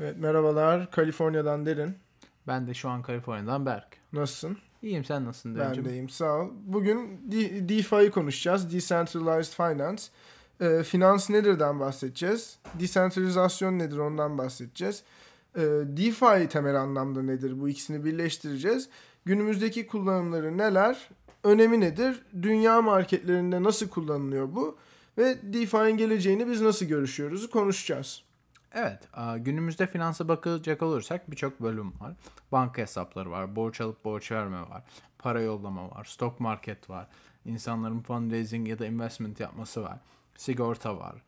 Evet merhabalar Kaliforniya'dan Derin. Ben de şu an Kaliforniya'dan Berk. Nasılsın? İyiyim sen nasılsın Ben Derincim? de iyiyim sağ ol. Bugün D- DeFi'yi konuşacağız. Decentralized Finance. Ee, finans nedirden bahsedeceğiz. Desentralizasyon nedir ondan bahsedeceğiz. Ee, DeFi temel anlamda nedir bu ikisini birleştireceğiz. Günümüzdeki kullanımları neler? Önemi nedir? Dünya marketlerinde nasıl kullanılıyor bu? Ve DeFi'nin geleceğini biz nasıl görüşüyoruz konuşacağız. Evet, günümüzde finansa bakacak olursak birçok bölüm var. Banka hesapları var, borç alıp borç verme var, para yollama var, stock market var, insanların fundraising ya da investment yapması var, sigorta var.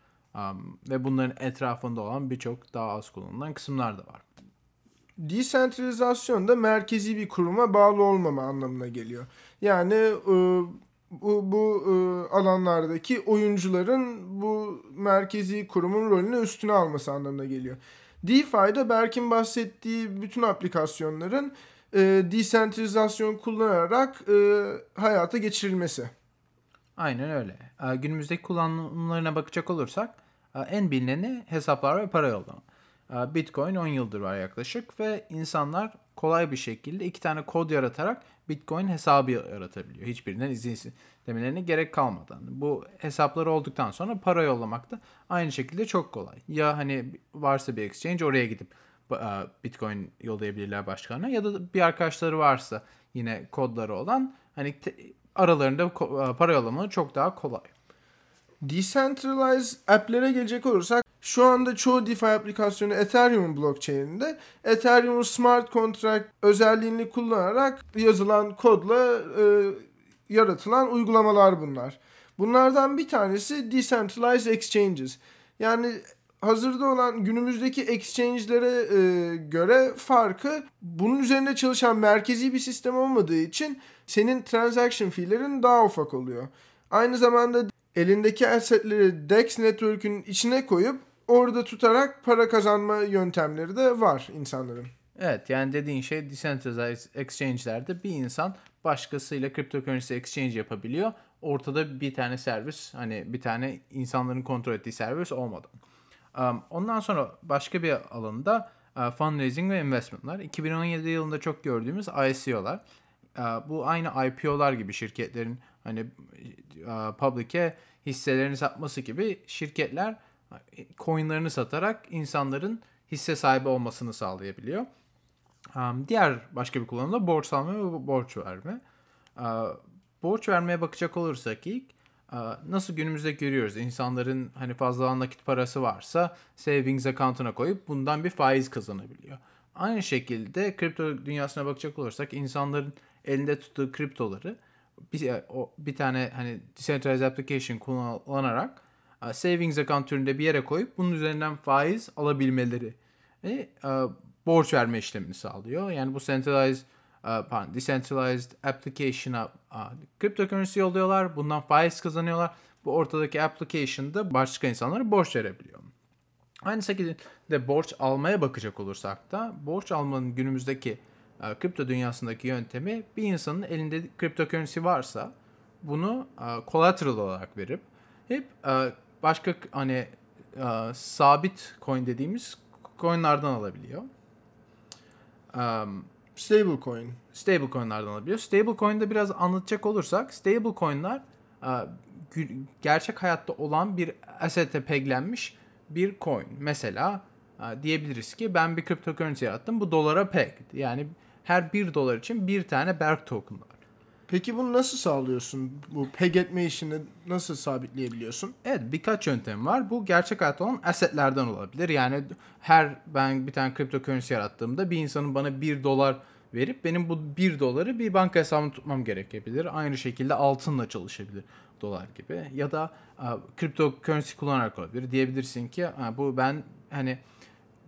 Ve bunların etrafında olan birçok daha az kullanılan kısımlar da var. Desentralizasyon da merkezi bir kuruma bağlı olmama anlamına geliyor. Yani e, bu, bu e, alanlardaki oyuncuların bu merkezi kurumun rolünü üstüne alması anlamına geliyor. DeFi'de Berk'in bahsettiği bütün aplikasyonların e, desentralizasyon kullanarak e, hayata geçirilmesi. Aynen öyle. A, günümüzdeki kullanımlarına bakacak olursak a, en bilineni hesaplar ve para yollama. A, Bitcoin 10 yıldır var yaklaşık ve insanlar kolay bir şekilde iki tane kod yaratarak Bitcoin hesabı yaratabiliyor. Hiçbirinden izin demelerine gerek kalmadan. Bu hesapları olduktan sonra para yollamak da aynı şekilde çok kolay. Ya hani varsa bir exchange oraya gidip a, Bitcoin yollayabilirler başkalarına ya da bir arkadaşları varsa yine kodları olan hani aralarında ko- para yollamaları çok daha kolay. Decentralized app'lere gelecek olursak şu anda çoğu DeFi aplikasyonu Ethereum blockchain'inde Ethereum smart contract özelliğini kullanarak yazılan kodla e, yaratılan uygulamalar bunlar. Bunlardan bir tanesi Decentralized Exchanges. Yani hazırda olan günümüzdeki exchange'lere e, göre farkı bunun üzerinde çalışan merkezi bir sistem olmadığı için senin transaction fee'lerin daha ufak oluyor. Aynı zamanda elindeki assetleri DEX network'ün içine koyup orada tutarak para kazanma yöntemleri de var insanların. Evet yani dediğin şey decentralized exchange'lerde bir insan başkasıyla cryptocurrency exchange yapabiliyor. Ortada bir tane servis hani bir tane insanların kontrol ettiği servis olmadan. Um, ondan sonra başka bir alanda uh, fundraising ve investmentlar. 2017 yılında çok gördüğümüz ICO'lar. Uh, bu aynı IPO'lar gibi şirketlerin hani uh, public'e hisselerini satması gibi şirketler coinlerini satarak insanların hisse sahibi olmasını sağlayabiliyor. Diğer başka bir kullanım da borç alma ve borç verme. Borç vermeye bakacak olursak ilk nasıl günümüzde görüyoruz insanların hani fazla nakit parası varsa savings account'una koyup bundan bir faiz kazanabiliyor. Aynı şekilde kripto dünyasına bakacak olursak insanların elinde tuttuğu kriptoları bir, bir tane hani decentralized application kullanarak savings account türünde bir yere koyup bunun üzerinden faiz alabilmeleri ve uh, borç verme işlemini sağlıyor. Yani bu centralized uh, pardon, decentralized application'a cryptocurrency yolluyorlar. Bundan faiz kazanıyorlar. Bu ortadaki application'da başka insanlara borç verebiliyor. Aynı şekilde borç almaya bakacak olursak da borç almanın günümüzdeki kripto dünyasındaki yöntemi bir insanın elinde cryptocurrency varsa bunu collateral olarak verip hep başka hani uh, sabit coin dediğimiz coinlardan alabiliyor. Um, Stablecoin. stable coinlardan alabiliyor. Stable coin'de biraz anlatacak olursak stable coin'lar gü- gerçek hayatta olan bir asset'e peglenmiş bir coin. Mesela uh, diyebiliriz ki ben bir cryptocurrency yarattım. Bu dolara pegged. Yani her bir dolar için bir tane Berk token. Peki bunu nasıl sağlıyorsun? Bu peg etme işini nasıl sabitleyebiliyorsun? Evet birkaç yöntem var. Bu gerçek hayatta olan assetlerden olabilir. Yani her ben bir tane cryptocurrency yarattığımda bir insanın bana 1 dolar verip benim bu 1 doları bir banka hesabına tutmam gerekebilir. Aynı şekilde altınla çalışabilir dolar gibi. Ya da a, cryptocurrency kullanarak olabilir. Diyebilirsin ki "Ha, bu ben hani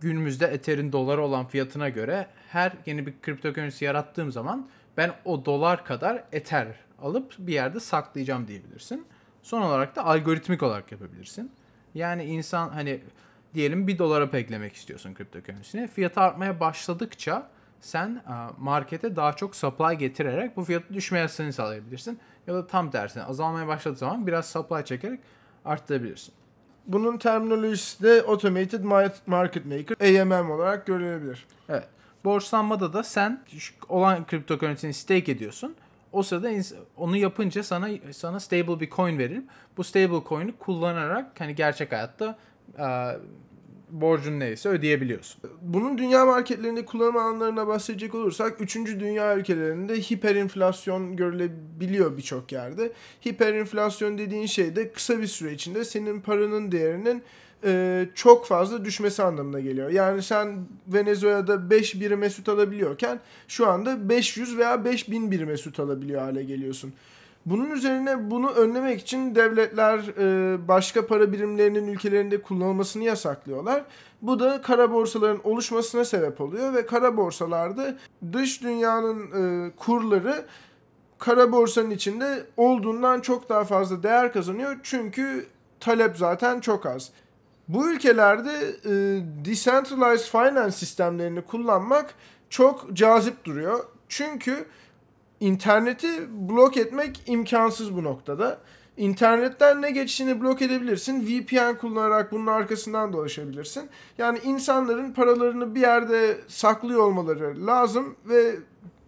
günümüzde Ether'in dolara olan fiyatına göre her yeni bir cryptocurrency yarattığım zaman ben o dolar kadar Ether alıp bir yerde saklayacağım diyebilirsin. Son olarak da algoritmik olarak yapabilirsin. Yani insan hani diyelim 1 dolara peklemek istiyorsun cryptocurrency'ni. Fiyatı artmaya başladıkça sen a, markete daha çok supply getirerek bu fiyatı düşmesini sağlayabilirsin. Ya da tam tersine azalmaya başladığı zaman biraz supply çekerek arttırabilirsin. Bunun terminolojisi de Automated Market Maker, AMM olarak görülebilir. Evet. Borçlanmada da sen olan kripto currency'ni stake ediyorsun. O sırada onu yapınca sana sana stable bir coin verir. Bu stable coin'i kullanarak hani gerçek hayatta borcun neyse ödeyebiliyorsun. Bunun dünya marketlerinde kullanım alanlarına bahsedecek olursak 3. dünya ülkelerinde hiperinflasyon görülebiliyor birçok yerde. Hiperinflasyon dediğin şey de kısa bir süre içinde senin paranın değerinin e, çok fazla düşmesi anlamına geliyor. Yani sen Venezuela'da 5 birime süt alabiliyorken şu anda 500 veya 5000 birime süt alabiliyor hale geliyorsun. Bunun üzerine bunu önlemek için devletler e, başka para birimlerinin ülkelerinde kullanılmasını yasaklıyorlar. Bu da kara borsaların oluşmasına sebep oluyor ve kara borsalarda dış dünyanın e, kurları kara borsanın içinde olduğundan çok daha fazla değer kazanıyor. Çünkü talep zaten çok az. Bu ülkelerde e, decentralized finance sistemlerini kullanmak çok cazip duruyor. Çünkü interneti blok etmek imkansız bu noktada. İnternetten ne geçişini blok edebilirsin. VPN kullanarak bunun arkasından dolaşabilirsin. Yani insanların paralarını bir yerde saklıyor olmaları lazım ve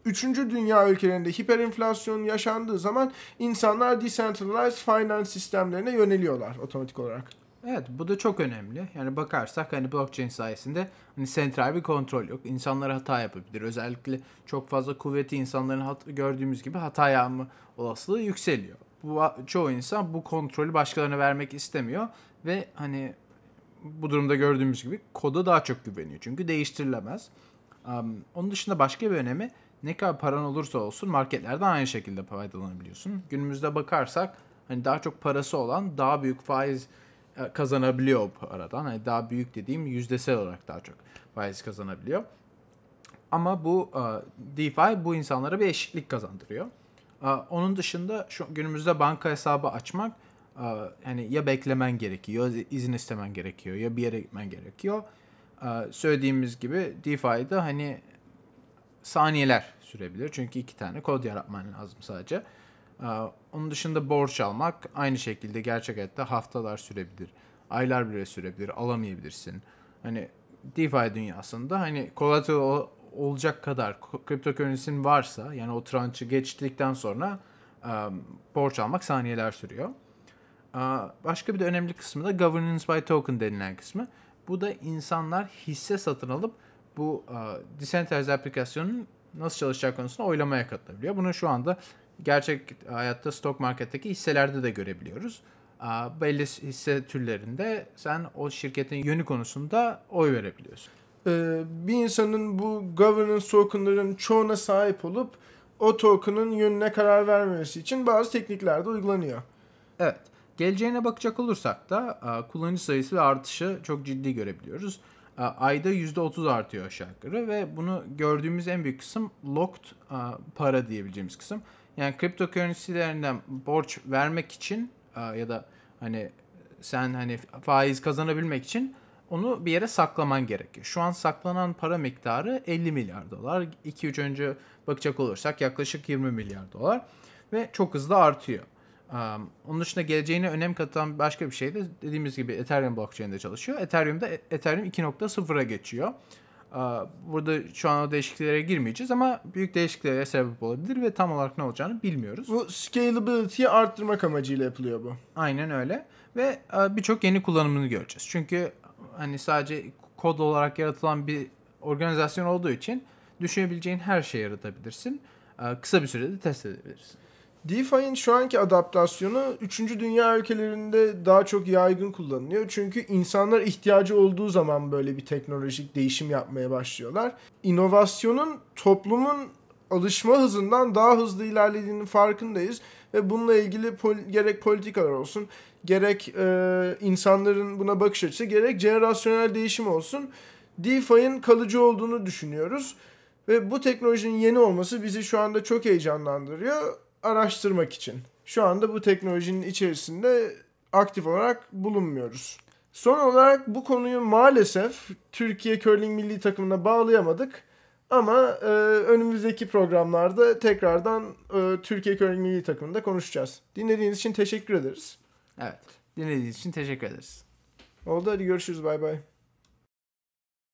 Üçüncü dünya ülkelerinde hiperinflasyon yaşandığı zaman insanlar decentralized finance sistemlerine yöneliyorlar otomatik olarak. Evet bu da çok önemli. Yani bakarsak hani blockchain sayesinde hani sentral bir kontrol yok. İnsanlar hata yapabilir. Özellikle çok fazla kuvveti insanların hat- gördüğümüz gibi hata yapma olasılığı yükseliyor. Bu çoğu insan bu kontrolü başkalarına vermek istemiyor ve hani bu durumda gördüğümüz gibi koda daha çok güveniyor. Çünkü değiştirilemez. Um, onun dışında başka bir önemi ne kadar paran olursa olsun marketlerden aynı şekilde faydalanabiliyorsun. Günümüzde bakarsak hani daha çok parası olan daha büyük faiz kazanabiliyor o paradan. Yani daha büyük dediğim yüzdesel olarak daha çok faiz kazanabiliyor. Ama bu e, DeFi bu insanlara bir eşitlik kazandırıyor. E, onun dışında şu günümüzde banka hesabı açmak hani ya beklemen gerekiyor, izin istemen gerekiyor, ya bir yere gitmen gerekiyor. Söylediğimiz gibi DeFi'de hani saniyeler sürebilir. Çünkü iki tane kod yaratman lazım sadece. Onun dışında borç almak aynı şekilde gerçek hayatta haftalar sürebilir. Aylar bile sürebilir. Alamayabilirsin. Hani DeFi dünyasında hani collateral olacak kadar kriptokörnüsün varsa yani o tranşı geçtikten sonra borç almak saniyeler sürüyor. Başka bir de önemli kısmı da governance by token denilen kısmı. Bu da insanlar hisse satın alıp bu decentralized aplikasyonun nasıl çalışacağı konusunda oylamaya katılabiliyor. Bunu şu anda gerçek hayatta stok marketteki hisselerde de görebiliyoruz. Belli hisse türlerinde sen o şirketin yönü konusunda oy verebiliyorsun. Ee, bir insanın bu governance tokenların çoğuna sahip olup o token'ın yönüne karar vermesi için bazı teknikler de uygulanıyor. Evet. Geleceğine bakacak olursak da kullanıcı sayısı ve artışı çok ciddi görebiliyoruz. Ayda %30 artıyor aşağı yukarı ve bunu gördüğümüz en büyük kısım locked para diyebileceğimiz kısım. Yani kripto currency'lerinden borç vermek için ya da hani sen hani faiz kazanabilmek için onu bir yere saklaman gerekiyor. Şu an saklanan para miktarı 50 milyar dolar. 2-3 önce bakacak olursak yaklaşık 20 milyar dolar ve çok hızlı artıyor. Um, onun dışında geleceğine önem katan başka bir şey de dediğimiz gibi Ethereum blockchain'de çalışıyor. Ethereum'da Ethereum 2.0'a geçiyor. Burada şu an o değişikliklere girmeyeceğiz ama büyük değişikliklere sebep olabilir ve tam olarak ne olacağını bilmiyoruz. Bu scalability'yi arttırmak amacıyla yapılıyor bu. Aynen öyle. Ve birçok yeni kullanımını göreceğiz. Çünkü hani sadece kod olarak yaratılan bir organizasyon olduğu için düşünebileceğin her şeyi yaratabilirsin. Kısa bir sürede test edebilirsin. DeFi'nin şu anki adaptasyonu 3. dünya ülkelerinde daha çok yaygın kullanılıyor. Çünkü insanlar ihtiyacı olduğu zaman böyle bir teknolojik değişim yapmaya başlıyorlar. İnovasyonun toplumun alışma hızından daha hızlı ilerlediğinin farkındayız. Ve bununla ilgili pol- gerek politikalar olsun, gerek e, insanların buna bakış açısı, gerek jenerasyonel değişim olsun. DeFi'nin kalıcı olduğunu düşünüyoruz. Ve bu teknolojinin yeni olması bizi şu anda çok heyecanlandırıyor araştırmak için. Şu anda bu teknolojinin içerisinde aktif olarak bulunmuyoruz. Son olarak bu konuyu maalesef Türkiye Curling Milli Takımına bağlayamadık. Ama e, önümüzdeki programlarda tekrardan e, Türkiye Curling Milli Takımında konuşacağız. Dinlediğiniz için teşekkür ederiz. Evet. Dinlediğiniz için teşekkür ederiz. Oldu hadi görüşürüz bay bay.